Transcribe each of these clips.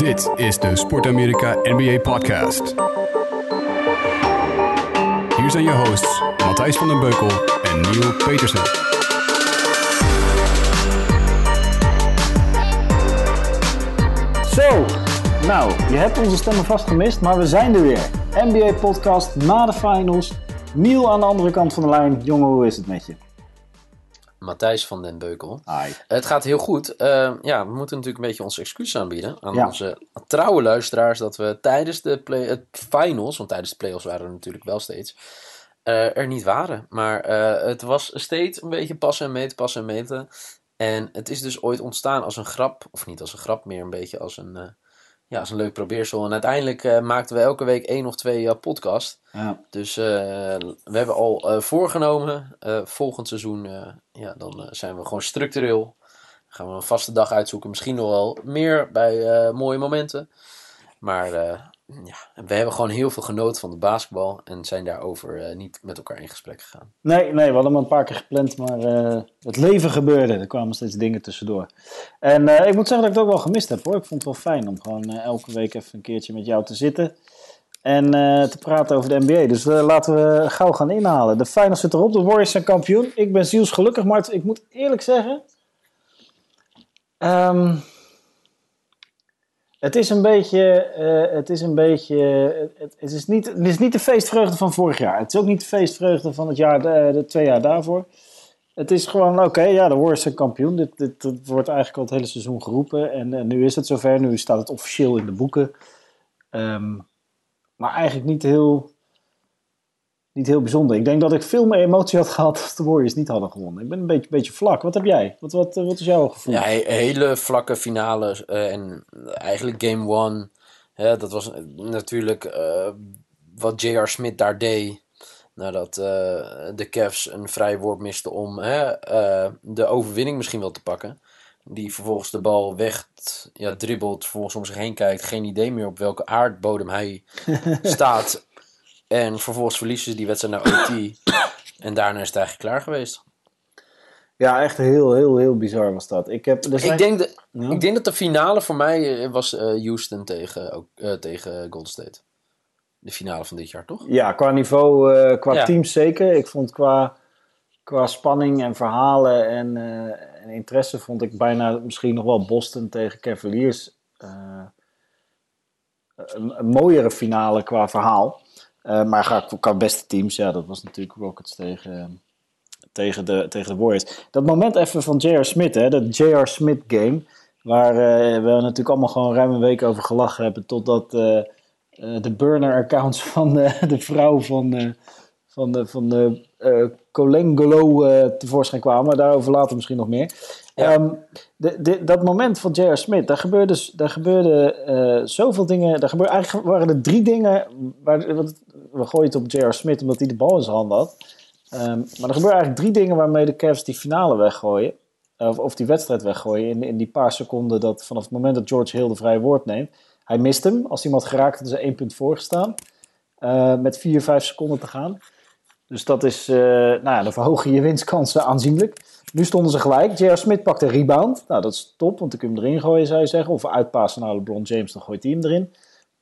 Dit is de Sport Amerika NBA Podcast. Hier zijn je hosts Matthijs van den Beukel en Neil Petersen. Zo, nou, je hebt onze stemmen vast gemist, maar we zijn er weer. NBA podcast na de finals. Neil aan de andere kant van de lijn. Jongen, hoe is het met je? Matthijs van den Beukel. Hi. Het gaat heel goed. Eh, ja, we moeten natuurlijk een beetje onze excuses aanbieden aan Ja. onze trouwe luisteraars dat we tijdens de play het finals, want tijdens de playoffs waren we natuurlijk wel steeds, eh, er niet waren. Maar eh, het was steeds een beetje passen en meten, passen en meten. En het is dus ooit ontstaan als een grap, of niet als een grap, meer een beetje als een, eh, ja, als een leuk probeersel. En uiteindelijk eh, maakten we elke week één of twee eh, podcast. Ja. Dus eh, we hebben al voorgenomen, volgend seizoen, ja, dan zijn we gewoon structureel. Gaan we een vaste dag uitzoeken, misschien nog wel meer bij mooie momenten. Maar ja, we hebben gewoon heel veel genoten van de basketbal en zijn daarover eh, niet met elkaar in gesprek gegaan. Nee, nee, we hadden hem een paar keer gepland, maar eh, het leven gebeurde. Er kwamen steeds dingen tussendoor. En eh, ik moet zeggen dat ik het ook wel gemist heb hoor. Ik vond het wel fijn om gewoon elke week even een keertje met jou te zitten. En te praten over de NBA. Dus laten we gauw gaan inhalen. De finals zit erop, de Warriors zijn kampioen. Ik ben zielsgelukkig, maar ik moet eerlijk zeggen... ehm, het is een beetje, eh, het is een beetje, het, is niet, het is niet de feestvreugde van vorig jaar. Het is ook niet de feestvreugde van het jaar, de, de twee jaar daarvoor. Het is gewoon, oké, ja, de Warriors zijn kampioen. Dit, dit, wordt eigenlijk al het hele seizoen geroepen. En, eh, nu is het zover, nu staat het officieel in de boeken. Ehm, maar eigenlijk niet heel, niet heel bijzonder. Ik denk dat ik veel meer emotie had gehad als de Warriors niet hadden gewonnen. Ik ben een beetje, beetje vlak. Wat heb jij? Wat, wat, wat is jouw gevoel? Ja, he- hele vlakke finale eh, en eigenlijk game one. Hè, dat was natuurlijk eh, wat J.R. Smith daar deed. Nadat eh, de Cavs een vrij woord misten om hè, de overwinning misschien wel te pakken. Die vervolgens de bal weg ja, dribbelt, vervolgens om zich heen kijkt. Geen idee meer op welke aardbodem hij staat. En vervolgens verliezen ze die wedstrijd naar OT. En daarna is het eigenlijk klaar geweest. Ja, echt heel, heel, heel bizar was dat. Ik, heb, Ik denk, de, Ja. ik denk dat de finale voor mij eh, was eh, Houston tegen, ook, eh, tegen Golden State. De finale van dit jaar, toch? Ja, qua niveau, qua Ja. teams zeker. Ik vond qua, qua spanning en verhalen en, en interesse vond ik bijna misschien nog wel Boston tegen Cavaliers een, een mooiere finale qua verhaal. Eh, maar ga qua beste teams, ja, dat was natuurlijk Rockets tegen, tegen, de, tegen de Warriors. Dat moment even van J.R. Smith, hè, dat J.R. Smith game, waar eh, we natuurlijk allemaal gewoon ruim een week over gelachen hebben, totdat eh, de burner-accounts van de, vrouw van, van de, van de Colengolo tevoorschijn kwamen. Daarover later misschien nog meer. Ehm, dat moment van J.R. Smith, daar gebeurde, s- daar gebeurde eh, zoveel dingen. Daar gebeurde, eigenlijk waren er drie dingen. Waar, we gooien het op J.R. Smith omdat hij de bal in zijn hand had. Ehm, maar er gebeuren eigenlijk drie dingen waarmee de Cavs die finale weggooien. Of, of die wedstrijd weggooien in, die paar seconden dat vanaf het moment dat George Hill de vrije woord neemt. Hij mist hem. Als hij hem had geraakt, hadden ze één punt voorgestaan. Eh met vier, vijf seconden te gaan. Dus dat is, eh, nou ja, dan verhoog je je winstkansen aanzienlijk. Nu stonden ze gelijk. J.R. Smith pakt een rebound. Nou, dat is top, want dan kun je hem erin gooien, zou je zeggen. Of uitpassen naar LeBron James, dan gooit hij hem erin.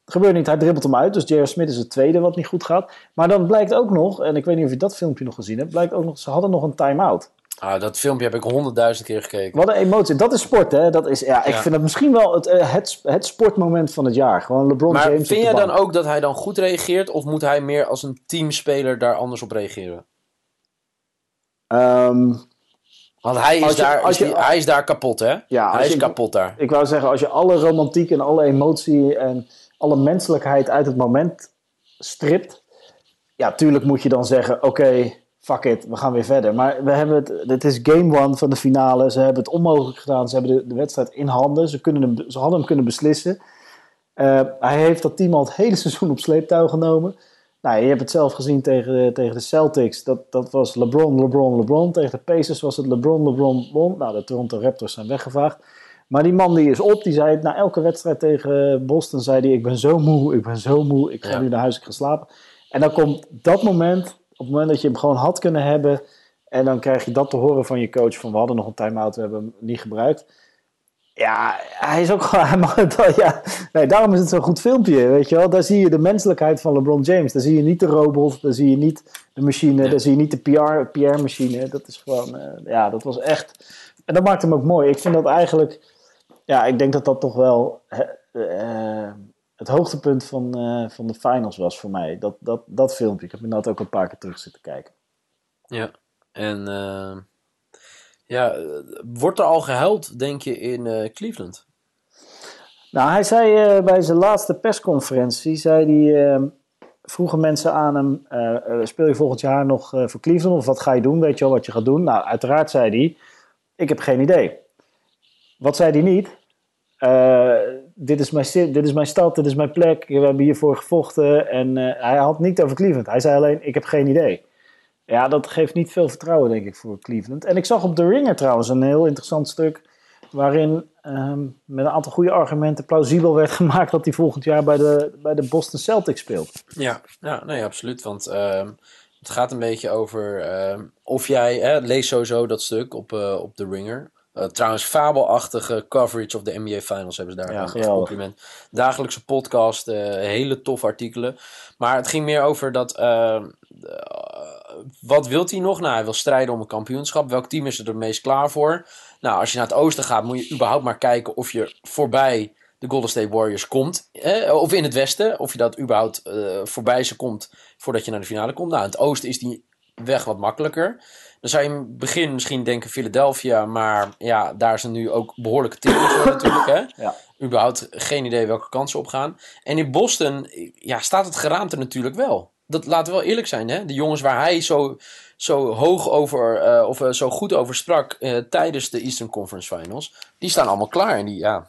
Gebeurt niet, hij dribbelt hem uit. Dus J.R. Smith is het tweede wat niet goed gaat. Maar dan blijkt ook nog, en ik weet niet of je dat filmpje nog gezien hebt, blijkt ook nog, ze hadden nog een time-out. Ah, dat filmpje heb ik honderdduizend keer gekeken. Wat een emotie. Dat is sport, hè? Dat is, ja, ik Ja. vind het misschien wel het, eh, het, het sportmoment van het jaar. Gewoon LeBron Maar James. vind jij dan ook dat hij dan goed reageert? Of moet hij meer als een teamspeler daar anders op reageren? Ehm, Want hij is, Als je- daar, als is je- die- hij is daar kapot, hè? Ja, hij is je- kapot daar. ik wou zeggen, als je alle romantiek en alle emotie en alle menselijkheid uit het moment stript. Ja, tuurlijk moet je dan zeggen, oké, fuck it, we gaan weer verder. Maar we hebben het, dit is game one van de finale. Ze hebben het onmogelijk gedaan. Ze hebben de, de wedstrijd in handen. Ze, kunnen hem, ze hadden hem kunnen beslissen. Eh, hij heeft dat team al het hele seizoen op sleeptouw genomen. Nou, je hebt het zelf gezien tegen, tegen de Celtics. Dat, dat was LeBron, LeBron, LeBron. Tegen de Pacers was het LeBron, LeBron, LeBron. Nou, de Toronto Raptors zijn weggevaagd. Maar die man die is op, die zei na elke wedstrijd tegen Boston, zei hij, ik ben zo moe, ik ben zo moe, ik ga Ja. nu naar huis, ik ga slapen. En dan komt dat moment, op het moment dat je hem gewoon had kunnen hebben, en dan krijg je dat te horen van je coach, van we hadden nog een time-out, we hebben hem niet gebruikt. Ja, hij is ook gewoon. ja. nee, daarom is het zo'n goed filmpje. Weet je wel? Daar zie je de menselijkheid van LeBron James. Daar zie je niet de robot, daar zie je niet de machine, daar zie je niet de PR, PR-machine. Dat is gewoon. eh, ja, dat was echt. En dat maakt hem ook mooi. Ik vind dat eigenlijk. Ja, ik denk dat dat toch wel. eh, het hoogtepunt van, eh, van de finals was voor mij. Dat, dat, dat filmpje. Ik heb inderdaad ook een paar keer terug zitten kijken. Ja, en ja, eh, wordt er al gehuild, denk je, in eh, Cleveland? Nou, hij zei eh, bij zijn laatste persconferentie, zei hij, eh, vroegen mensen aan hem, speel je volgend jaar nog voor Cleveland of wat ga je doen? Weet je al wat je gaat doen? Nou, uiteraard zei hij, ik heb geen idee. Wat zei hij niet? Dit, is mijn, dit is mijn stad, dit is mijn plek, we hebben hiervoor gevochten. En hij had niet over Cleveland. Hij zei alleen, ik heb geen idee. Ja, dat geeft niet veel vertrouwen, denk ik, voor Cleveland. En ik zag op The Ringer trouwens een heel interessant stuk... waarin ehm, met een aantal goede argumenten plausibel werd gemaakt... dat hij volgend jaar bij de, bij de Boston Celtics speelt. Ja, ja nee, absoluut. Want ehm, het gaat een beetje over ehm, of jij, hè, lees sowieso dat stuk op, eh, op The Ringer. Eh, trouwens, fabelachtige coverage of de NBA Finals hebben ze daar. Ja, compliment. Dagelijkse podcast, eh, hele tof artikelen. Maar het ging meer over dat. Wat wilt hij nog? Nou, hij wil strijden om een kampioenschap. Welk team is er het meest klaar voor? Nou, als je naar het oosten gaat, moet je überhaupt maar kijken of je voorbij de Golden State Warriors komt. Eh, of in het westen, of je dat überhaupt eh, voorbij ze komt voordat je naar de finale komt. Nou, in het oosten is die weg wat makkelijker. Dan zou je in het begin misschien denken Philadelphia, maar ja, daar zijn nu ook behoorlijke teams voor natuurlijk. Hè? Ja. Überhaupt geen idee welke kansen opgaan. En in Boston ja, staat het geraamte natuurlijk wel. Dat laten we wel eerlijk zijn. Hè? De jongens waar hij zo, zo hoog over, eh, of eh, zo goed over sprak eh, tijdens de Eastern Conference Finals, die staan allemaal klaar. En die, ja,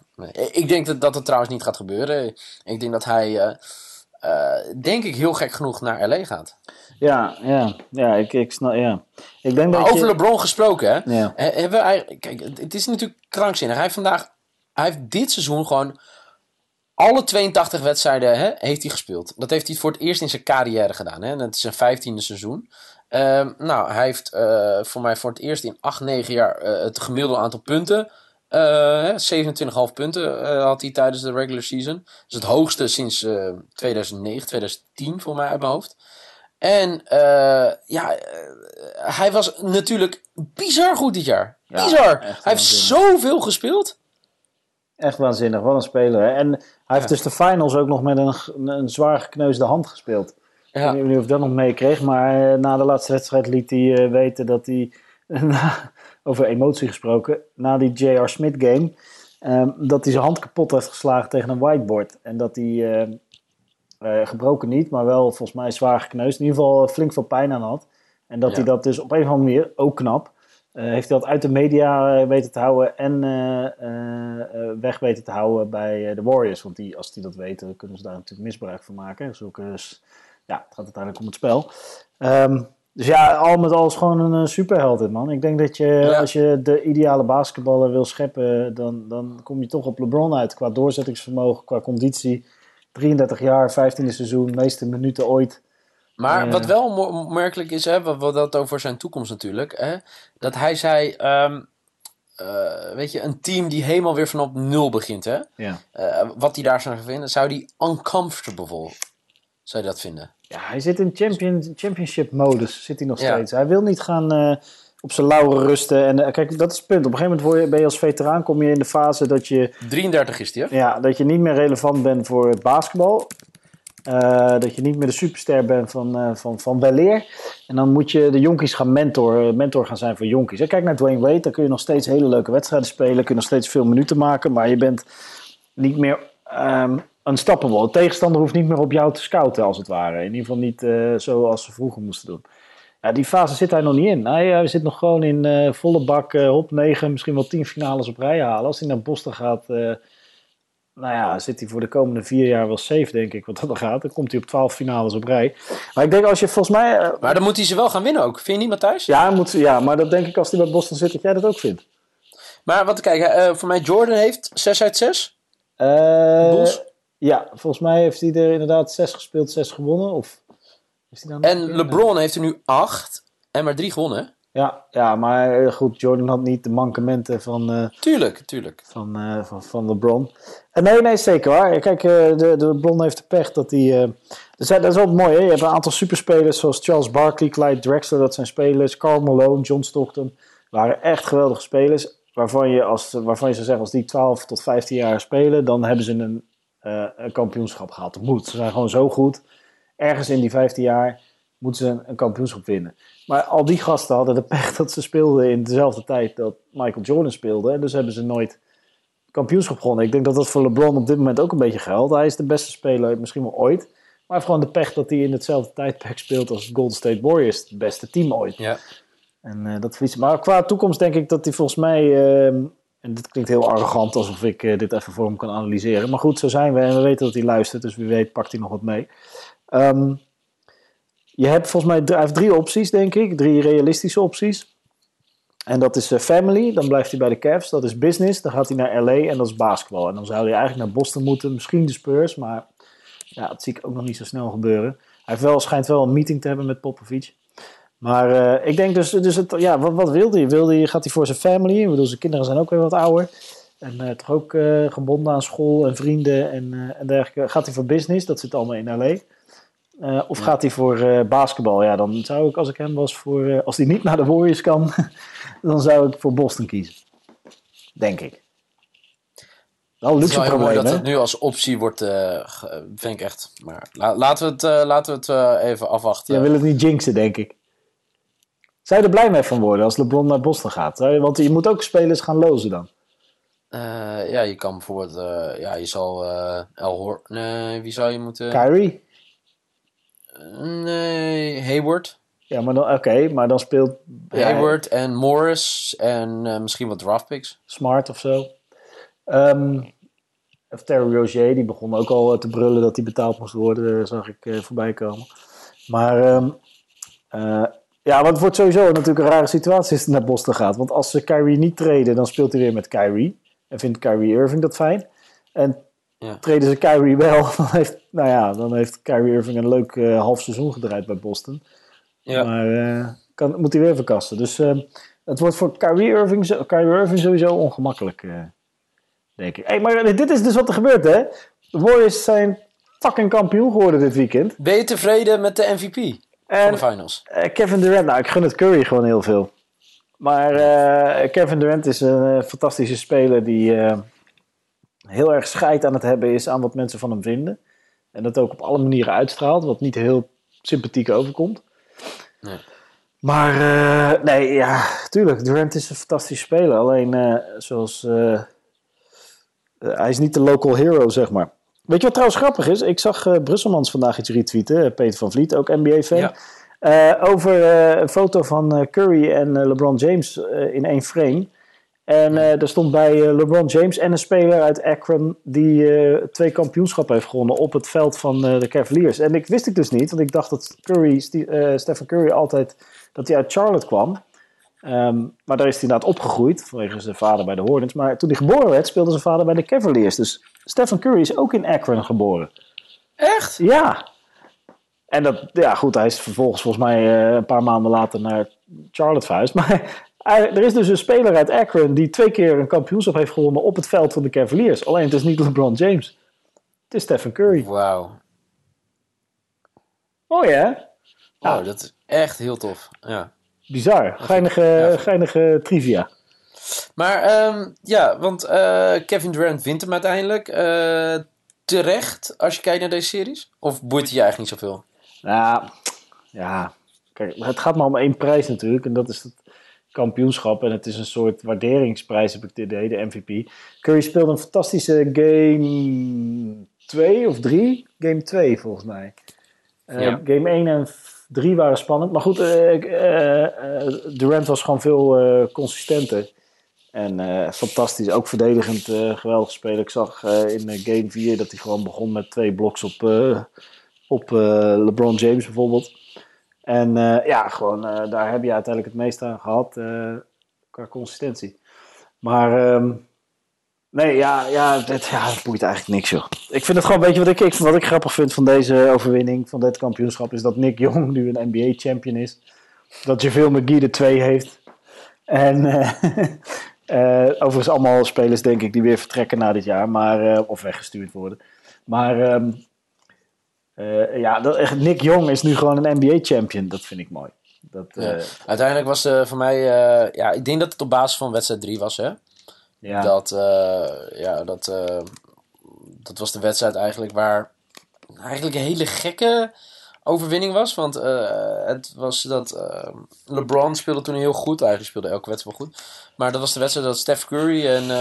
ik denk dat, dat het trouwens niet gaat gebeuren. Ik denk dat hij, denk ik, heel gek genoeg naar LA gaat. Ja, ja, ja, ik, ik snap, ja. Ik denk dat Maar over je... LeBron gesproken, hè? Ja. He- Hebben we eigenlijk, kijk, het het is natuurlijk krankzinnig. Hij heeft vandaag, hij heeft dit seizoen gewoon alle 82 wedstrijden hè, heeft hij gespeeld. Dat heeft hij voor het eerst in zijn carrière gedaan. Hè? Dat is zijn vijftiende seizoen. Ehm, nou, hij heeft eh, voor mij voor het eerst in 8, 9 jaar eh, het gemiddelde aantal punten. eh, hè, 27,5 punten eh, had hij tijdens de regular season. Dat is het hoogste sinds eh, 2009, 2010 voor mij uit mijn hoofd. En ja, hij was natuurlijk bizar goed dit jaar. Ja, bizar. Hij heeft zoveel gespeeld. Echt waanzinnig, wat een speler. Hè? En hij heeft dus de finals ook nog met een, een zwaar gekneusde hand gespeeld. Ik Ja. weet niet of je dat nog meekreeg, maar eh, na de laatste wedstrijd liet hij eh, weten dat hij, na- over emotie gesproken, na die J.R. Smith game, ehm, dat hij zijn hand kapot heeft geslagen tegen een whiteboard. En dat hij, eh, eh, gebroken niet, maar wel volgens mij zwaar gekneusd, in ieder geval flink veel pijn aan had. En dat Ja. hij dat dus op een of andere manier, ook knap, eh, heeft hij dat uit de media eh, weten te houden en eh, eh, eh, weg weten te houden bij eh, de Warriors. Want die, als die dat weten, kunnen ze daar natuurlijk misbruik van maken. Zulke, s- ja, het gaat uiteindelijk om het spel. Ehm, dus ja, al met al is gewoon een eh, superheld, dit, man. Ik denk dat je, Ja. als je de ideale basketballer wil scheppen, dan, dan kom je toch op LeBron uit. Qua doorzettingsvermogen, qua conditie. 33 jaar, 15e seizoen, meeste minuten ooit. Maar wat wel opmerkelijk is, hè, wat, wat dat over zijn toekomst natuurlijk, hè, dat hij zei, ehm, eh, weet je, een team die helemaal weer vanop nul begint, hè, Ja. eh, wat hij daar zou vinden, zou die uncomfortable, zou je dat vinden? Ja, hij zit in champion, championship modus, zit hij nog Ja. steeds. Hij wil niet gaan eh, op zijn lauren rusten. En kijk, dat is het punt. Op een gegeven moment word je, ben je als veteraan, kom je in de fase dat je, 33 is die, hè? ja, dat je niet meer relevant bent voor het basketbal. Eh, dat je niet meer de superster bent van, eh van, van weleer. En dan moet je de jonkies gaan mentor, mentor gaan zijn voor jonkies. Kijk naar Dwayne Wade, dan kun je nog steeds hele leuke wedstrijden spelen. Kun je nog steeds veel minuten maken, maar je bent niet meer ehm unstoppable. De tegenstander hoeft niet meer op jou te scouten, als het ware. In ieder geval niet eh, zoals ze vroeger moesten doen. Ja, die fase zit hij nog niet in. Hij, hij zit nog gewoon in eh, volle bak, eh hop 9, misschien wel 10 finales op rij halen. Als hij naar Boston gaat, eh, nou ja, zit hij voor de komende vier jaar wel safe, denk ik, wat dat dan gaat. Dan komt hij op 12 finales op rij. Maar ik denk als je volgens mij... eh, Maar dan moet hij ze wel gaan winnen ook, vind je niet, Matthijs? ja, moet, ja, maar dat denk ik als hij bij Boston zit, dat jij dat ook vindt. Maar wat, kijk, eh, voor mij Jordan heeft 6 uit 6. Eh, Bulls? Ja, volgens mij heeft hij er inderdaad zes gespeeld, zes gewonnen. Of is hij dan En LeBron heeft er nu 8 en maar 3 gewonnen? Ja, ja, maar eh, goed, Jordan had niet de mankementen van, eh, Tuurlijk, tuurlijk. van, eh, van, van LeBron. En nee, nee, zeker waar. Kijk, de, de LeBron heeft de pech dat hij... dat, is, wel mooi, hè? Je hebt een aantal superspelers zoals Charles Barkley, Clyde Drexler, dat zijn spelers. Carl Malone, John Stockton. waren echt geweldige spelers. Waarvan je, als, waarvan je zou zeggen, als die 12 tot 15 jaar spelen, dan hebben ze een, een kampioenschap gehaald. Dat moet. Ze zijn gewoon zo goed. Ergens in die 15 jaar moeten ze een, een kampioenschap winnen. Maar al die gasten hadden de pech dat ze speelden in dezelfde tijd dat Michael Jordan speelde. En dus hebben ze nooit kampioenschap gewonnen. Ik denk dat dat voor LeBron op dit moment ook een beetje geldt. Hij is de beste speler misschien wel ooit. Maar hij heeft gewoon de pech dat hij in hetzelfde tijdperk speelt als Golden State Warriors. Het beste team ooit. Ja. En eh, dat verliest. Maar qua toekomst denk ik dat hij volgens mij. ehm, en dit klinkt heel arrogant alsof ik eh, dit even voor hem kan analyseren. Maar goed, zo zijn we en we weten dat hij luistert. Dus wie weet pakt hij nog wat mee. Ehm, je hebt volgens mij heeft drie opties, denk ik. Drie realistische opties. En dat is eh, family, dan blijft hij bij de Cavs. Dat is business, dan gaat hij naar LA en dat is basketbal. En dan zou hij eigenlijk naar Boston moeten, misschien de Spurs. Maar ja, dat zie ik ook nog niet zo snel gebeuren. Hij heeft wel, schijnt wel een meeting te hebben met Popovic. Maar eh, ik denk dus, dus het, ja, wat, wat wil hij? Wil hij? Gaat hij voor zijn family? Ik bedoel, zijn kinderen zijn ook weer wat ouder. En eh, toch ook gebonden aan school en vrienden en, en dergelijke. Gaat hij voor business? Dat zit allemaal in LA. Eh, of Ja. gaat hij voor eh, basketbal? Ja, dan zou ik, als ik hem was, voor, eh, als hij niet naar de Warriors kan, dan zou ik voor Boston kiezen. Denk ik. Wel luxe probleem, dat hè? het nu als optie wordt, vind ik echt. Maar la- laten we het, laten we het even afwachten. Jij wil het niet jinxen, denk ik. Zou je er blij mee van worden als LeBron naar Boston gaat? Want je moet ook spelers gaan lozen dan. Ja, je kan bijvoorbeeld, ja, je zal El Hor... Nee, wie zou je moeten... Kyrie? Nee, Hayward. Ja, maar dan, oké, maar dan speelt ja, Hayward en Morris en eh, misschien wat draftpicks. Smart of zo. Ehm, of Terry Rozier, die begon ook al eh, te brullen dat hij betaald moest worden, eh, zag ik eh, voorbij komen. Maar ehm, eh, ja, want het wordt sowieso natuurlijk een rare situatie als het naar Boston gaat. Want als ze Kyrie niet treden, dan speelt hij weer met Kyrie. En vindt Kyrie Irving dat fijn. En Ja. treden ze Kyrie wel, dan heeft, nou ja, dan heeft Kyrie Irving een leuk eh, half seizoen gedraaid bij Boston. Ja. Maar eh, kan, moet hij weer verkassen. Dus eh, het wordt voor Kyrie Irving, Kyrie Irving sowieso ongemakkelijk, denk ik. Hey, maar dit is dus wat er gebeurt, hè? De Warriors zijn fucking kampioen geworden dit weekend. Ben je tevreden met de MVP van de finals? Kevin Durant, nou, ik gun het Curry gewoon heel veel. Maar Kevin Durant is een fantastische speler die heel erg scheid aan het hebben is aan wat mensen van hem vinden. En dat ook op alle manieren uitstraalt, wat niet heel sympathiek overkomt. Nee. Maar eh, nee, ja, tuurlijk, Durant is een fantastische speler. Alleen, eh, zoals, eh, hij is niet de local hero, zeg maar. Weet je wat trouwens grappig is? Ik zag Brusselmans vandaag iets retweeten, Peter van Vliet, ook NBA-fan. Ja. Over een foto van Curry en LeBron James in één frame. En eh er stond bij eh, LeBron James en een speler uit Akron die eh, twee kampioenschappen heeft gewonnen op het veld van de Cavaliers. En ik wist ik dus niet, want ik dacht dat Curry, Stephen Curry altijd dat hij uit Charlotte kwam. Ehm, maar daar is hij inderdaad opgegroeid vanwege zijn vader bij de Hornets. Maar toen hij geboren werd, speelde zijn vader bij de Cavaliers. Dus Stephen Curry is ook in Akron geboren. Echt? Ja. En dat, ja goed, hij is vervolgens volgens mij een paar maanden later naar Charlotte verhuisd. Maar er is dus een speler uit Akron die twee keer een kampioenschap heeft gewonnen op het veld van de Cavaliers. Alleen het is niet LeBron James. Het is Stephen Curry. Wauw. Oh ja, Wauw, dat is echt heel tof. Ja. bizar. Geinige, Ja. geinige trivia. Maar ehm, ja, want eh, Kevin Durant wint hem uiteindelijk. Eh, terecht, als je kijkt naar deze series? Of boeit hij je eigenlijk niet zoveel? Nou, ja. Kijk, het gaat maar om één prijs natuurlijk. En dat is het kampioenschap. En het is een soort waarderingsprijs, heb ik het idee, de MVP. Curry speelde een fantastische game 2 of 3. Game 2 volgens mij. Eh, Ja. Game 1 en 3 waren spannend. Maar goed, eh, eh, Durant was gewoon veel consistenter. En fantastisch, ook verdedigend geweldig spelen. Ik zag in game 4 dat hij gewoon begon met twee bloks op, op LeBron James bijvoorbeeld. En eh, ja, gewoon eh, daar heb je uiteindelijk het meest aan gehad eh, qua consistentie. Maar ehm, nee, ja, ja, ja, dat boeit eigenlijk niks joh. Ik vind het gewoon, weet je wat ik, wat ik grappig vind van deze overwinning, van dit kampioenschap, is dat Nick Jong nu een NBA-champion is. dat JaVale McGee er twee heeft. En overigens allemaal spelers, denk ik, die weer vertrekken na dit jaar. Maar, of weggestuurd worden. Maar ehm, eh, ja, dat, echt, Nick Jong is nu gewoon een NBA-champion. Dat vind ik mooi. Dat, Ja. eh, Uiteindelijk was eh voor mij... ja, ik denk dat het op basis van wedstrijd 3 was, hè? ja. Dat, ja, dat, dat was de wedstrijd eigenlijk waar eigenlijk een hele gekke overwinning was. Want het was dat LeBron speelde toen heel goed. Eigenlijk speelde elke wedstrijd wel goed. Maar dat was de wedstrijd dat Steph Curry en,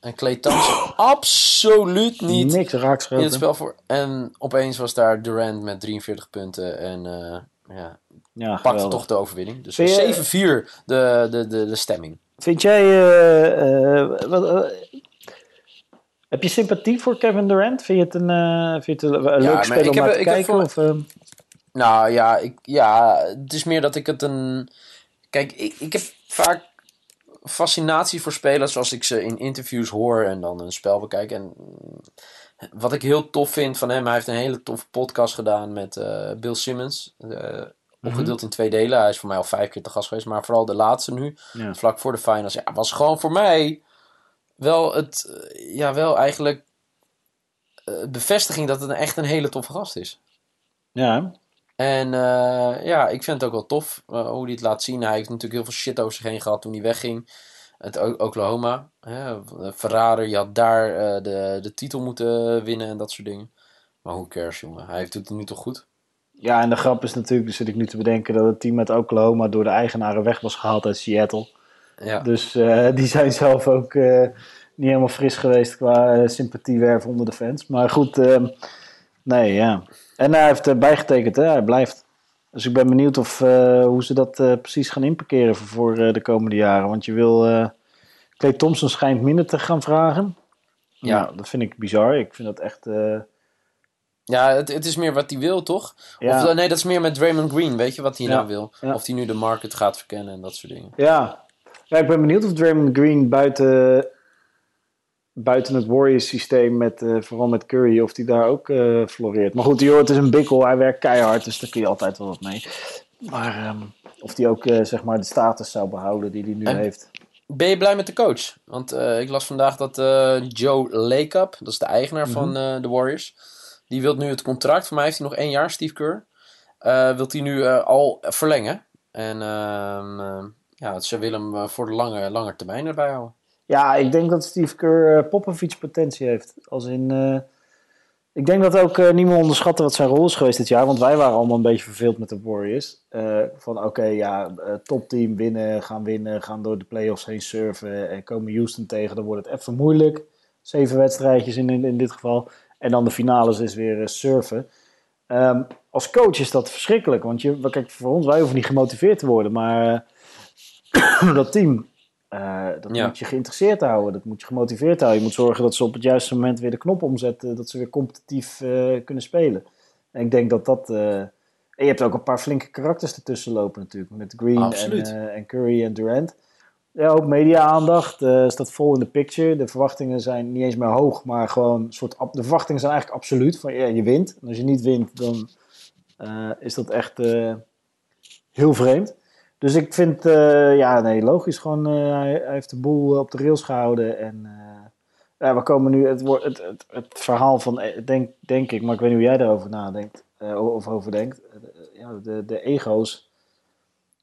en Clay Thompson absoluut niet Niks in het spel voor. En opeens was daar Durant met 43 punten en eh, ja, Ja, pakte geweldig. toch de overwinning. Dus Vind je- 7-4 de, de, de, de stemming. Vind jij... eh, eh, wat, heb je sympathie voor Kevin Durant? Vind je het een, vind je het een, een Ja, leuk spel om heb- naar te kijken? voor- Of, Nou ja, ik, ja, het is meer dat ik het een. Kijk, ik, ik heb vaak fascinatie voor spelers als ik ze in interviews hoor en dan een spel bekijk. En mm, wat ik heel tof vind van hem, hij heeft een hele toffe podcast gedaan met eh, Bill Simmons. eh, opgedeeld in twee delen. Hij is voor mij al vijf keer te gast geweest, maar vooral de laatste nu, ja. vlak voor de finals. Ja, was gewoon voor mij wel het, eh, ja, wel eigenlijk bevestiging dat het een, echt een hele toffe gast is. ja, En eh, ja, ik vind het ook wel tof eh, hoe hij het laat zien. Hij heeft natuurlijk heel veel shit over zich heen gehad toen hij wegging. Het Oklahoma. Hè, Ferrari, je had daar eh, de, de titel moeten winnen en dat soort dingen. Maar hoe cares, jongen. Hij heeft het nu toch goed. Ja, en de grap is natuurlijk, dus zit ik nu te bedenken, dat het team uit Oklahoma door de eigenaren weg was gehaald uit Seattle. Ja, Dus eh, die zijn zelf ook eh, niet helemaal fris geweest qua eh, sympathiewerf onder de fans. Maar goed, eh, nee, ja. En hij heeft eh, bijgetekend, hè? hij blijft. Dus ik ben benieuwd of, eh, hoe ze dat eh, precies gaan inparkeren voor, voor de komende jaren. Want je wil, Clay Thompson schijnt minder te gaan vragen. Ja. Ja, dat vind ik bizar. Ik vind dat echt... ja het, het is meer wat hij wil, toch? ja. Of nee, dat is meer met Draymond Green. Weet je wat hij Ja, nou wil? ja. Of hij nu de market gaat verkennen en dat soort dingen. Ja. ja, ik ben benieuwd of Draymond Green buiten, buiten het Warriors systeem, met, eh, vooral met Curry, of die daar ook eh, floreert. Maar goed, joh, het is een bikkel, hij werkt keihard, dus daar kun je altijd wel wat mee. Maar ehm, of die ook eh, zeg maar de status zou behouden die hij nu En- heeft. Ben je blij met de coach? Want ik las vandaag dat Joe Lacob, dat is de eigenaar Mhm. van de Warriors, die wil nu het contract, voor mij heeft hij nog één jaar, Steve Kerr, wilt hij nu al verlengen. En ehm, eh, ja, ze willen hem voor de lange, lange termijn erbij houden. Ja, ik denk dat Steve Kerr eh, Popovic potentie heeft. Als in, eh, ik denk dat ook eh, niemand onderschatten wat zijn rol is geweest dit jaar. Want wij waren allemaal een beetje verveeld met de Warriors. Van oké, ja, topteam winnen, gaan winnen, gaan door de playoffs heen surfen. En komen Houston tegen, dan wordt het even moeilijk. Zeven wedstrijdjes in, in, dit geval. En dan de finales is weer surfen. Ehm, als coach is dat verschrikkelijk. Want je, kijk, voor ons, wij hoeven niet gemotiveerd te worden. Maar dat team, eh, dat Ja. moet je geïnteresseerd houden. Dat moet je gemotiveerd houden. Je moet zorgen dat ze op het juiste moment weer de knop omzetten. Dat ze weer competitief eh, kunnen spelen. En ik denk dat dat... eh, en je hebt ook een paar flinke karakters ertussen lopen natuurlijk. Met Green en, en Curry en Durant. Ja, ook media-aandacht staat vol in de picture. De verwachtingen zijn niet eens meer hoog, maar gewoon een soort... De verwachtingen zijn eigenlijk absoluut. Van, ja, je wint. En als je niet wint, dan is dat echt heel vreemd. Dus ik vind, eh, ja, nee, logisch. Gewoon, eh, hij, heeft de boel op de rails gehouden. En eh, ja, we komen nu, het, het, het, verhaal van, eh, denk, denk ik, maar ik weet niet hoe jij daarover nadenkt. eh, of over denkt. Eh, ja, de, de ego's.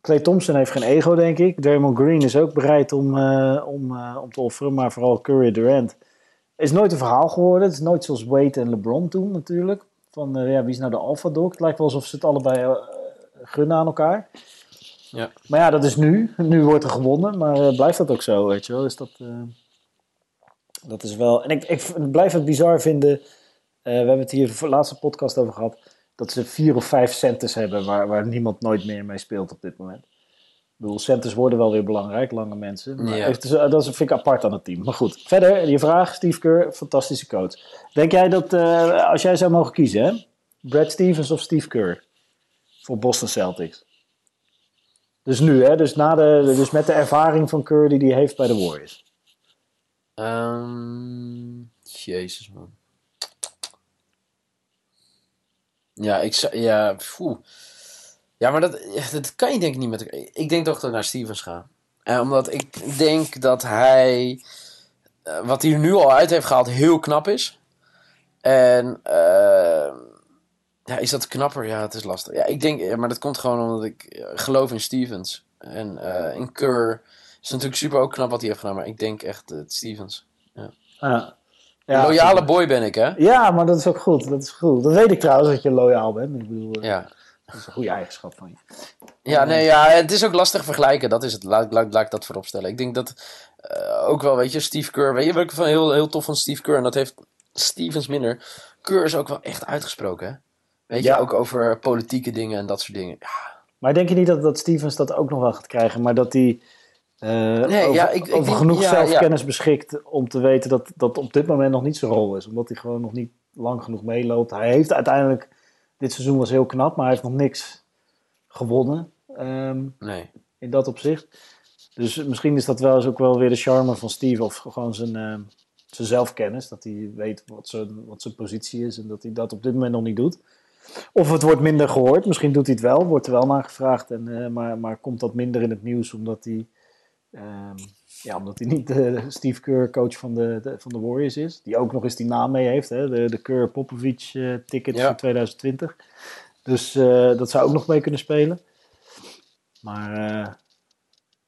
Clay Thompson heeft geen ego, denk ik. Draymond Green is ook bereid om, eh, om, eh, om te offeren. Maar vooral Curry Durant is nooit een verhaal geworden. Het is nooit zoals Wade en LeBron toen natuurlijk. Van eh, ja, wie is nou de alpha dog? Het lijkt wel alsof ze het allebei eh, gunnen aan elkaar. Ja. Maar ja, dat is nu. Nu wordt er gewonnen. Maar eh, blijft dat ook zo, weet je wel? Dus dat, eh, dat is wel... En ik, ik blijf het bizar vinden... eh, we hebben het hier de laatste podcast over gehad... dat ze vier of vijf centers hebben... waar, waar niemand nooit meer mee speelt op dit moment. Ik bedoel, centers worden wel weer belangrijk, lange mensen. Maar Ja. is- dat is, vind ik apart aan het team. Maar goed, verder, je vraag, Steve Kerr, fantastische coach. Denk jij dat, als jij zou mogen kiezen, hè? Brad Stevens of Steve Kerr voor Boston Celtics? Dus nu, hè? Dus, dus met de ervaring van Kerr die hij heeft bij de Warriors. Ehm, jezus, man. Ja, ik zou... Ja. Ja, maar dat, dat kan je denk ik niet met. Ik denk toch dat ik naar Stevens ga. En omdat ik denk dat hij, eh, wat hij nu al uit heeft gehaald, heel knap is. En eh, ja, is dat knapper? Ja, het is lastig. Ja, ik denk, maar dat komt gewoon omdat ik eh, geloof in Stevens. En eh, in Kerr is natuurlijk super ook knap wat hij heeft gedaan, maar ik denk echt eh, Stevens. Ja. Ja, Loyale boy ben ik, hè? Ja, maar dat is ook goed. Dat is goed. Dat weet ik trouwens, dat je loyaal bent. Ik bedoel, Ja. dat is een goede eigenschap van je. Ja, nee, ja, het is ook lastig vergelijken. Dat is het. Laat, laat, laat ik dat voorop stellen. Ik denk dat ook wel, weet je, Steve Kerr. Weet je wat ik van heel, heel tof van Steve Kerr? En dat heeft Stevens minder. Kerr is ook wel echt uitgesproken, hè? Weet Ja. je, ook over politieke dingen en dat soort dingen. Ja, Maar denk je niet dat, dat Stevens dat ook nog wel gaat krijgen, maar dat hij eh, over, ja, ik- ik over denk- genoeg zelfkennis beschikt om te weten dat dat op dit moment nog niet zijn rol is. Omdat hij gewoon nog niet lang genoeg meeloopt. Hij heeft uiteindelijk, dit seizoen was heel knap, maar hij heeft nog niks gewonnen ehm, nee. in dat opzicht. Dus misschien is dat wel eens ook wel weer de charme van Steve of gewoon zijn, ehm, zijn zelfkennis. Dat hij weet wat zijn, wat zijn positie is en dat hij dat op dit moment nog niet doet. Of het wordt minder gehoord. Misschien doet hij het wel, wordt er wel naar gevraagd. En, eh, maar, maar komt dat minder in het nieuws omdat hij, ehm, ja, omdat hij niet de Steve Kerr coach van de, de- van de Warriors is. Die ook nog eens die naam mee heeft. Hè? De, de Kerr-Popovich eh, ticket Ja. voor 2020. Dus eh, dat zou ook nog mee kunnen spelen. Maar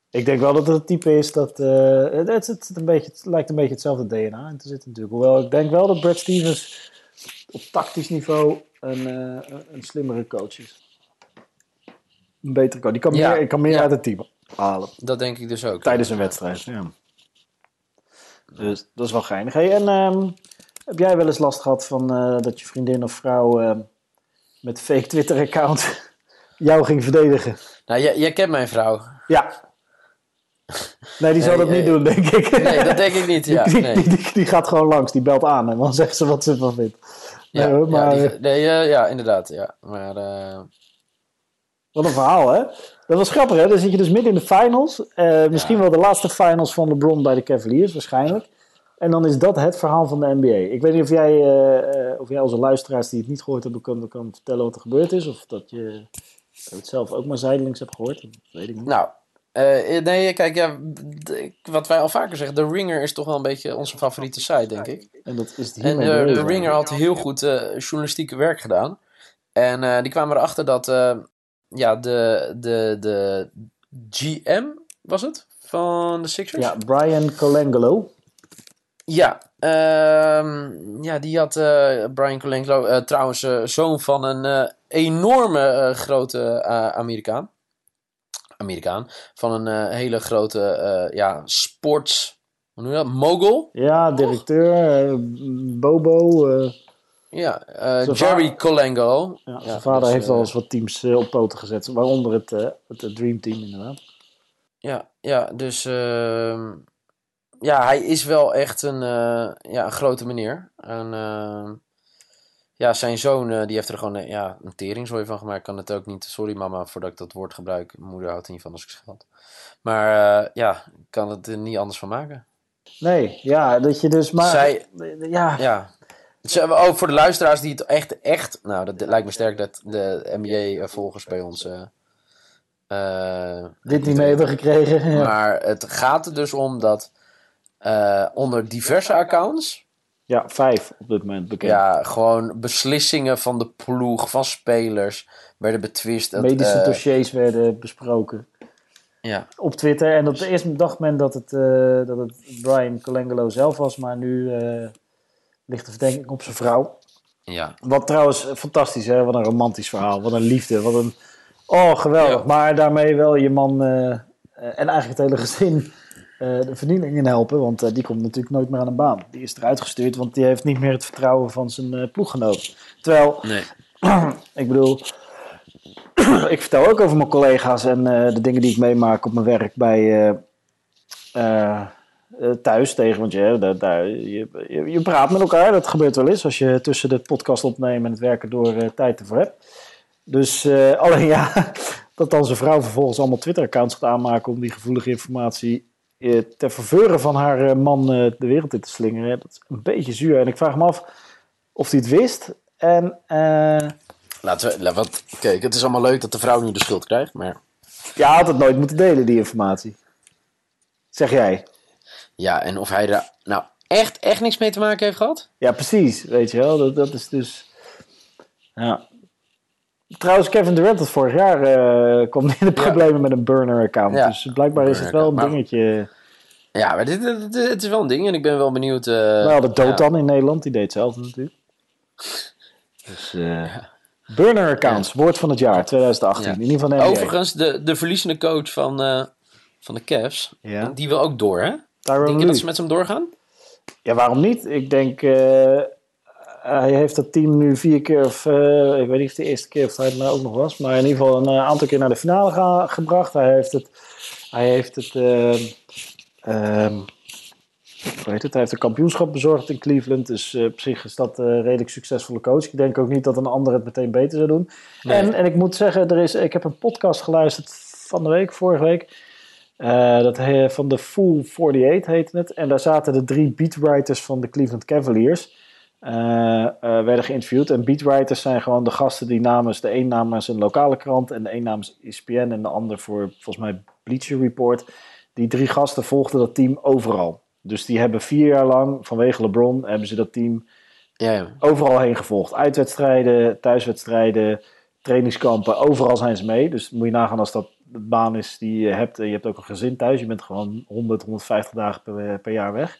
ik denk wel dat het het type is dat... het, het, het een beetje, het lijkt een beetje hetzelfde DNA in te zitten natuurlijk. Hoewel ik denk wel dat Brad Stevens op tactisch niveau een, eh, een slimmere coach is. Een betere coach. Die kan Ja, meer, kan meer ja. uit het team halen. Dat denk ik dus ook. Tijdens een wedstrijd, ja. Dus dat is wel geinig. Hey, en ehm, heb jij wel eens last gehad van eh, dat je vriendin of vrouw ehm, met fake Twitter-account jou ging verdedigen? Nou, jij, jij kent mijn vrouw. Ja. Nee, die zal Nee, dat niet eh, doen, denk ik. Nee, dat denk ik niet. Ja, die, nee. die, die, die gaat gewoon langs, die belt aan en dan zegt ze wat ze ervan vindt. Ja, Nee, hoor, maar, ja, die- nee, ja, inderdaad. Ja. Maar eh, Wat een verhaal, hè? Dat was grappig, hè? Dan zit je dus midden in de finals. Eh, misschien Ja. wel de laatste finals van LeBron bij de Cavaliers, waarschijnlijk. En dan is dat het verhaal van de NBA. Ik weet niet of jij, eh, of jij onze luisteraars die het niet gehoord hebben, kan, kan vertellen wat er gebeurd is. Of dat je het zelf ook maar zijdelings hebt gehoord. Dat weet ik niet. Nou, eh, nee, kijk, ja, wat wij al vaker zeggen, de Ringer is toch wel een beetje onze favoriete site, denk ik. En dat is En eh, de. Ringer had heel goed eh, journalistieke werk gedaan. En eh, die kwamen erachter dat eh, ja, de, de, de GM, was het? Van de Sixers? Ja, Brian Colangelo. Ja, ehm, ja die had eh, Brian Colangelo, eh, trouwens eh, zoon van een eh, enorme eh, grote eh, Amerikaan. Amerikaan. Van een eh, hele grote eh, ja, sports... Hoe noem je dat? Mogul? Ja, directeur. eh, Bobo. Ja, Jerry Colangelo. ja, Ja, zijn vader dus, heeft al eens wat teams op poten gezet. Waaronder het, het, het Dream Team, inderdaad. Ja, ja dus ehm, ja, hij is wel echt een, ja, een grote meneer. En ehm, ja, zijn zoon eh, die heeft er gewoon eh, ja, een teringzooi van gemaakt. Kan het ook niet. Sorry mama voordat ik dat woord gebruik. Moeder houdt er niet van als ik scheld. Maar eh, ja, ik kan het er niet anders van maken. Nee, ja, dat je dus maar... Zij, ja, ja. Ze- Oh, voor de luisteraars die het echt, echt... Nou, dat, lijkt me sterk dat de NBA-volgers bij ons... dit niet mee hebben gekregen. Maar het gaat er dus om dat onder diverse accounts... Ja, vijf op dit moment bekend. Ja, gewoon beslissingen van de ploeg, van spelers... werden betwist. Dat, Medische eh, dossiers werden besproken Ja, op Twitter. En op de eerste dacht men dat het, eh, dat het Brian Colangelo zelf was, maar nu eh, ligt de verdenking op zijn vrouw. ja. Wat trouwens fantastisch, hè? Wat een romantisch verhaal. Wat een liefde. Wat een... Oh, geweldig. Ja. Maar daarmee wel je man en eigenlijk het hele gezin de vernieling in helpen. Want eh, die komt natuurlijk nooit meer aan een baan. Die is eruit gestuurd, want die heeft niet meer het vertrouwen van zijn eh, ploeggenoot. Terwijl, Nee. ik bedoel, ik vertel ook over mijn collega's en eh, de dingen die ik meemaak op mijn werk bij eh, eh, eh, thuis tegen. Want je, daar, daar, je, je, praat met elkaar, dat gebeurt wel eens als je tussen de podcast opnemen en het werken door eh, tijd ervoor hebt. Dus eh, alleen ja, dat dan zijn vrouw vervolgens allemaal Twitter-accounts gaat aanmaken om die gevoelige informatie eh, ter faveur van haar eh, man eh, de wereld in te slingeren. Dat is een beetje zuur. En ik vraag me af of hij het wist. En eh, Laten we, wat, kijk, het is allemaal leuk dat de vrouw nu de schuld krijgt, maar Je had het nooit moeten delen, die informatie. Zeg jij. ja, en of hij er nou echt, echt niks mee te maken heeft gehad? Ja, precies. Weet je wel, dat, dat is dus... Ja. Trouwens, Kevin Durant had vorig jaar eh kwam in de problemen met een burner-account. Ja. Dus blijkbaar is het wel een maar- dingetje. Ja, maar dit, dit- dit- het is wel een ding en ik ben wel benieuwd. We hadden ja. Dotan in Nederland, die deed hetzelfde natuurlijk. Dus, eh burner-accounts, woord van het jaar 2018. Ja. In ieder geval de. Overigens, de, de verliezende coach van, van de Cavs, die wil ook door, hè? Denk je dat ze met hem doorgaan? Ja, waarom niet? Ik denk, hij heeft dat team nu vier keer, of eh, ik weet niet of de eerste keer of hij het nou ook nog was, maar in ieder geval een eh, aantal keer naar de finale ga- gebracht. Hij heeft het, hij heeft het, eh, hoe heet het? Hij heeft een kampioenschap bezorgd in Cleveland. Dus eh, op zich is dat een redelijk succesvolle coach. Ik denk ook niet dat een ander het meteen beter zou doen. Nee. En, en ik moet zeggen, er is, ik heb een podcast geluisterd van de week, vorige week. Eh, dat he- van de Full 48 heette het. En daar zaten de drie beatwriters van de Cleveland Cavaliers. Eh, werden geïnterviewd. En beatwriters zijn gewoon de gasten die namens de een namens een lokale krant en de een namens ESPN en de ander voor volgens mij Bleacher Report. Die drie gasten volgden dat team overal. Dus die hebben vier jaar lang, vanwege LeBron, hebben ze dat team Ja, ja. overal heen gevolgd. Uitwedstrijden, thuiswedstrijden, trainingskampen, overal zijn ze mee. Dus moet je nagaan als dat de baan is die je hebt. en Je hebt ook een gezin thuis. Je bent gewoon 100, 150 dagen per, per jaar weg.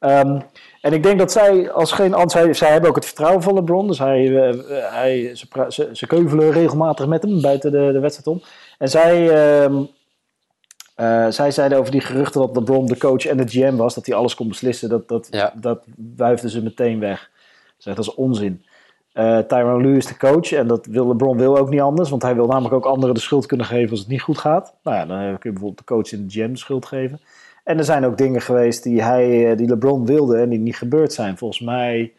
Ehm, en ik denk dat zij als geen ander... Zij, zij hebben ook het vertrouwen van LeBron. Dus hij, eh, hij, ze, ze, ze keuvelen regelmatig met hem buiten de, de wedstrijd om. En zij... ehm, eh, zij zeiden over die geruchten dat LeBron de coach en de GM was, dat hij alles kon beslissen. Dat, dat, Ja. dat wuifden ze meteen weg. Zeg, dat is onzin. Eh Tyronn Lue is de coach en dat wil LeBron wil ook niet anders, want hij wil namelijk ook anderen de schuld kunnen geven als het niet goed gaat. Nou ja, dan kun je bijvoorbeeld de coach en de GM de schuld geven. En er zijn ook dingen geweest die, hij, eh, die LeBron wilde en die niet gebeurd zijn. Volgens mij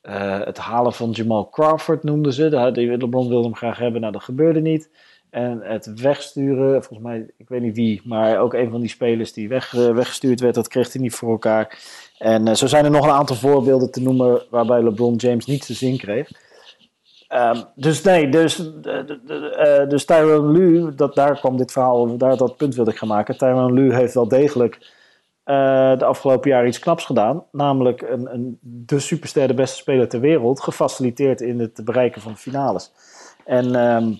eh, het halen van Jamal Crawford noemden ze. De- LeBron wilde hem graag hebben, nou dat gebeurde niet. En het wegsturen, volgens mij, ik weet niet wie, maar ook een van die spelers die weg, eh, weggestuurd werd, dat kreeg hij niet voor elkaar. En zo zijn er nog een aantal voorbeelden te noemen waarbij LeBron James niet zijn zin kreeg. Ehm, dus nee, dus, eh, eh, dus Tyronn Lue, dat, daar kwam dit verhaal, daar, dat punt wilde ik gaan maken. Tyronn Lue heeft wel degelijk eh, de afgelopen jaren iets knaps gedaan. Namelijk een, een, de superster, de beste speler ter wereld, gefaciliteerd in het bereiken van de finales. En ehm,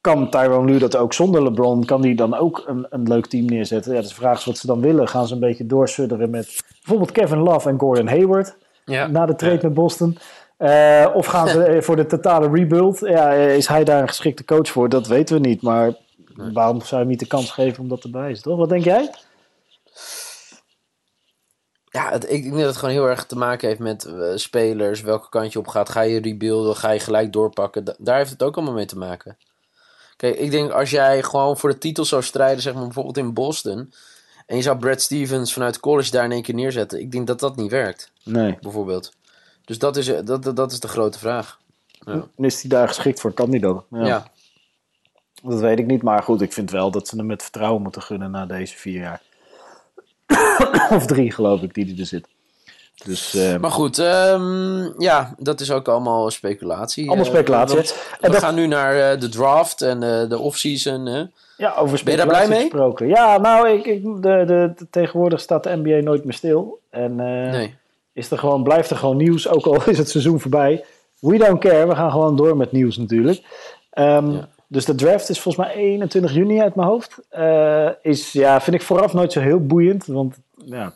kan Tyronn Lue dat ook zonder LeBron? Kan die dan ook een, een leuk team neerzetten? Ja, dus de vraag is wat ze dan willen. Gaan ze een beetje doorsudderen met bijvoorbeeld Kevin Love en Gordon Hayward Ja. na de trade met Boston? Eh, of gaan ze voor de totale rebuild? Ja, is hij daar een geschikte coach voor? Dat weten we niet. Maar waarom zou je hem niet de kans geven om dat te bewijzen, toch? Wat denk jij? Ja, het, ik denk dat het gewoon heel erg te maken heeft met eh, spelers, welke kant je op gaat. Ga je rebuilden, ga je gelijk doorpakken. Da- daar heeft het ook allemaal mee te maken. Kijk, ik denk als jij gewoon voor de titel zou strijden, zeg maar bijvoorbeeld in Boston. En je zou Brad Stevens vanuit college daar in één keer neerzetten. Ik denk dat dat niet werkt, Nee. bijvoorbeeld. Dus dat is, eh, dat, dat, dat is de grote vraag. Ja. Is hij daar geschikt voor? Kan die dan? Ja. Dat weet ik niet. Maar goed, ik vind wel dat ze hem met vertrouwen moeten gunnen na deze vier jaar. of drie, geloof ik, die hij er zit. Dus, eh, Maar goed, ehm, ja, dat is ook allemaal speculatie. Allemaal Eh, speculatie, hè? We dat- gaan nu naar eh, de draft en eh, de offseason. Ja, over Ben je daar blij speculatie mee? gesproken. Ja, nou, ik, ik, de, de, de- tegenwoordig staat de NBA nooit meer stil. En Nee. Is er gewoon, blijft er gewoon nieuws, ook al is het seizoen voorbij. We don't care, we gaan gewoon door met nieuws natuurlijk. Ehm, Ja. Dus de draft is volgens mij 21 juni uit mijn hoofd. Eh, is, ja, vind ik vooraf nooit zo heel boeiend. Want ja,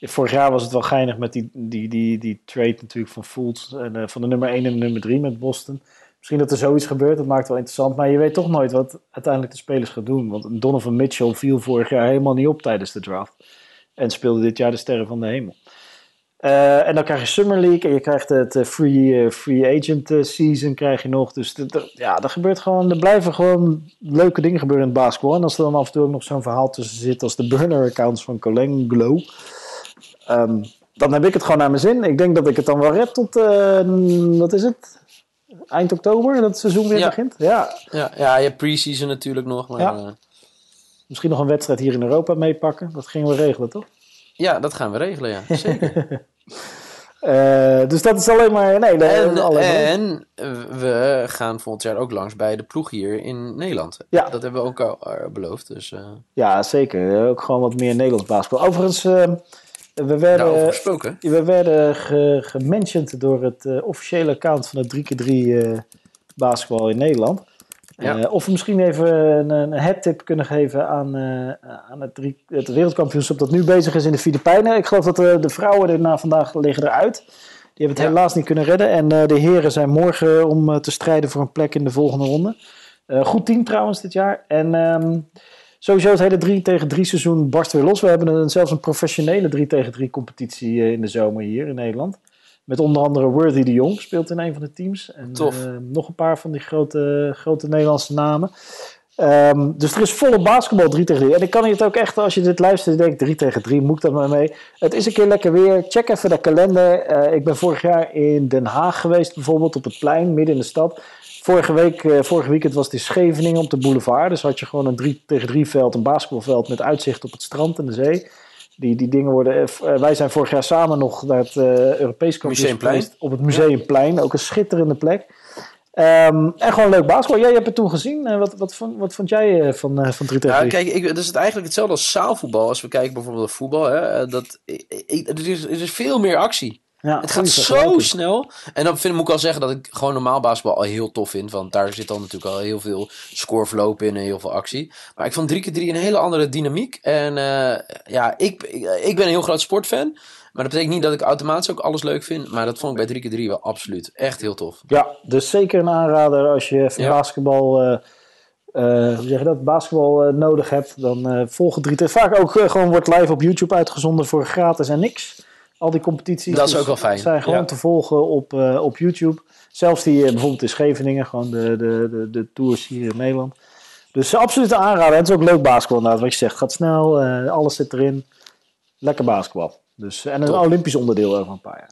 vorig jaar was het wel geinig met die, die, die, die trade natuurlijk van Fultz. En, eh, van de nummer 1 en de nummer 3 met Boston. Misschien dat er zoiets gebeurt, dat maakt het wel interessant. Maar je weet toch nooit wat uiteindelijk de spelers gaan doen. Want Donovan Mitchell viel vorig jaar helemaal niet op tijdens de draft. En speelde dit jaar de sterren van de hemel. Eh, en dan krijg je Summer League en je krijgt het eh, free, eh, free agent season krijg je nog. Dus ja, er gebeurt gewoon, er blijven gewoon leuke dingen gebeuren in het basketbal. En als er dan af en toe ook nog zo'n verhaal tussen zit als de burner accounts van Colanglo. ehm dan heb ik het gewoon naar mijn zin. Ik denk dat ik het dan wel red tot, wat is het? Eind oktober, dat het seizoen weer Ja. begint. Ja, Ja, ja, je hebt pre-season natuurlijk nog. Maar, Ja. misschien nog een wedstrijd hier in Europa meepakken. Dat gingen we regelen, toch? Ja, dat gaan we regelen, ja. Zeker. Eh, dus dat is alleen maar... Nee, En, en we gaan volgend jaar ook langs bij de ploeg hier in Nederland. Ja. Dat hebben we ook al eh, beloofd. Dus eh Ja, zeker. Ook gewoon wat meer Nederlands basketbal. Overigens, we werden, gesproken. we werden ge, gementiond door het officiële account van het 3x3 eh, basketbal in Nederland. Ja. Eh, of we misschien even een, een headtip kunnen geven aan, eh, aan het, drie, het wereldkampioenschap dat nu bezig is in de Filipijnen. Ik geloof dat de, de vrouwen er na vandaag liggen eruit. Die hebben het Ja. helaas niet kunnen redden. En eh, de heren zijn morgen om eh, te strijden voor een plek in de volgende ronde. Eh, goed team trouwens dit jaar. En ehm, sowieso het hele 3 tegen 3 seizoen barst weer los. We hebben een, zelfs een professionele 3 tegen 3 competitie eh, in de zomer hier in Nederland. Met onder andere Worthy de Jong speelt in een van de teams. En Tof. eh, nog een paar van die grote, grote Nederlandse namen. Ehm, dus er is volle basketbal 3 tegen 3. En ik kan je het ook echt, als je dit luistert, denk 3 tegen 3, moet ik dat maar mee. Het is een keer lekker weer. Check even de kalender. Eh, ik ben vorig jaar in Den Haag geweest, bijvoorbeeld op het plein, midden in de stad. Vorige week, eh, vorige weekend was het in Scheveningen op de boulevard. Dus had je gewoon een 3 tegen 3 veld, een basketbalveld met uitzicht op het strand en de zee. Die, die dingen worden. eh, wij zijn vorig jaar samen nog naar het eh Europees kampioenschap geweest. Op het Museumplein. Ook een schitterende plek. Ehm, en gewoon leuk basketbal. Jij hebt het toen gezien. Wat, wat, vond, wat vond jij van, van 3 tegen Ja, 3? kijk, ik, dat is het eigenlijk hetzelfde als zaalvoetbal. Als we kijken bijvoorbeeld naar voetbal. Hè, dat, ik, ik- er, is, er is veel meer actie. Ja, Het gaat zo snel. En dan vind, moet ik wel zeggen dat ik gewoon normaal basketbal al heel tof vind. Want daar zit dan natuurlijk al heel veel scoreverloop in en heel veel actie. Maar ik vond 3x3 een hele andere dynamiek. En eh, ja, ik, ik, ik ben een heel groot sportfan. Maar dat betekent niet dat ik automatisch ook alles leuk vind. Maar dat vond ik bij 3x3 wel absoluut. Echt heel tof. Ja, dus zeker een aanrader als je van Ja. basketbal, eh, eh, hoe zeg je dat, basketbal nodig hebt. Dan eh volg het 3 tegen Vaak ook gewoon wordt live op YouTube uitgezonden voor gratis en niks. Al die competities. Dat is dus ook wel fijn, zijn gewoon ja. te volgen op, eh, op YouTube. Zelfs die eh, bijvoorbeeld in Scheveningen, gewoon de, de, de, de tours hier in Nederland. Dus absoluut een aanrader. En het is ook leuk basketbal inderdaad, wat je zegt. Gaat snel, eh, alles zit erin. Lekker basketbal. Dus, en een Top. Olympisch onderdeel over een paar jaar.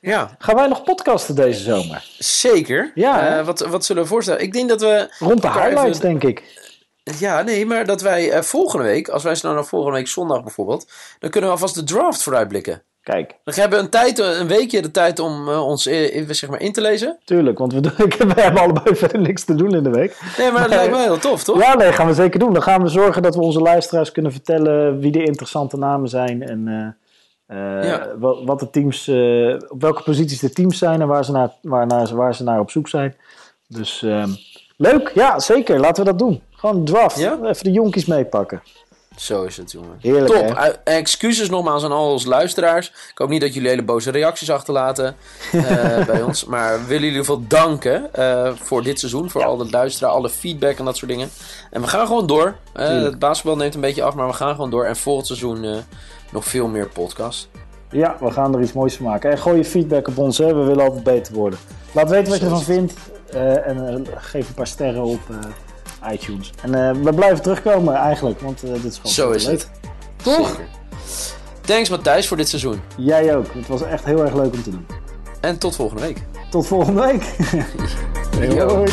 Ja, Gaan wij nog podcasten deze zomer? zeker. Ja, wat, wat zullen we voorstellen? Ik denk dat we... Rond de highlights, even- denk ik. Ja, nee, maar dat wij volgende week... Als wij snel naar volgende week zondag bijvoorbeeld... Dan kunnen we alvast de draft vooruitblikken. Kijk, We hebben een, tijd, een weekje de tijd om eh, ons eh, in- zeg maar, in te lezen. tuurlijk, want we, doen- we hebben allebei verder niks te doen in de week. Nee, maar dat lijkt me heel tof, toch? Ja, nee, gaan we zeker doen. Dan gaan we zorgen dat we onze luisteraars kunnen vertellen wie de interessante namen zijn en eh, Ja. wat, de teams, op welke posities de teams zijn en waar ze naar, waar, naar, waar ze naar op zoek zijn. Dus ehm, leuk, ja, zeker. Laten we dat doen. Gewoon draft. Ja? Even de jonkies meepakken. Zo is het, jongen. Heerlijk, Top. excuses nogmaals aan al onze luisteraars. Ik hoop niet dat jullie hele boze reacties achterlaten eh, bij ons. Maar we willen jullie geval danken eh, voor dit seizoen. Voor al het luisteren, alle feedback en dat soort dingen. En we gaan gewoon door. Eh, het basketbal neemt een beetje af, maar we gaan gewoon door. En volgend seizoen nog veel meer podcast. Ja, we gaan er iets moois van maken. En gooi je feedback op ons, hè. we willen altijd beter worden. Laat weten wat je ervan vindt en geef een paar sterren op iTunes. En eh, we blijven terugkomen eigenlijk, want eh, dit is gewoon Zo is leuk. het. Toch? Zeker. Thanks Matthijs voor dit seizoen. Jij ook. Het was echt heel erg leuk om te doen. En tot volgende week. Tot volgende week. Hoi.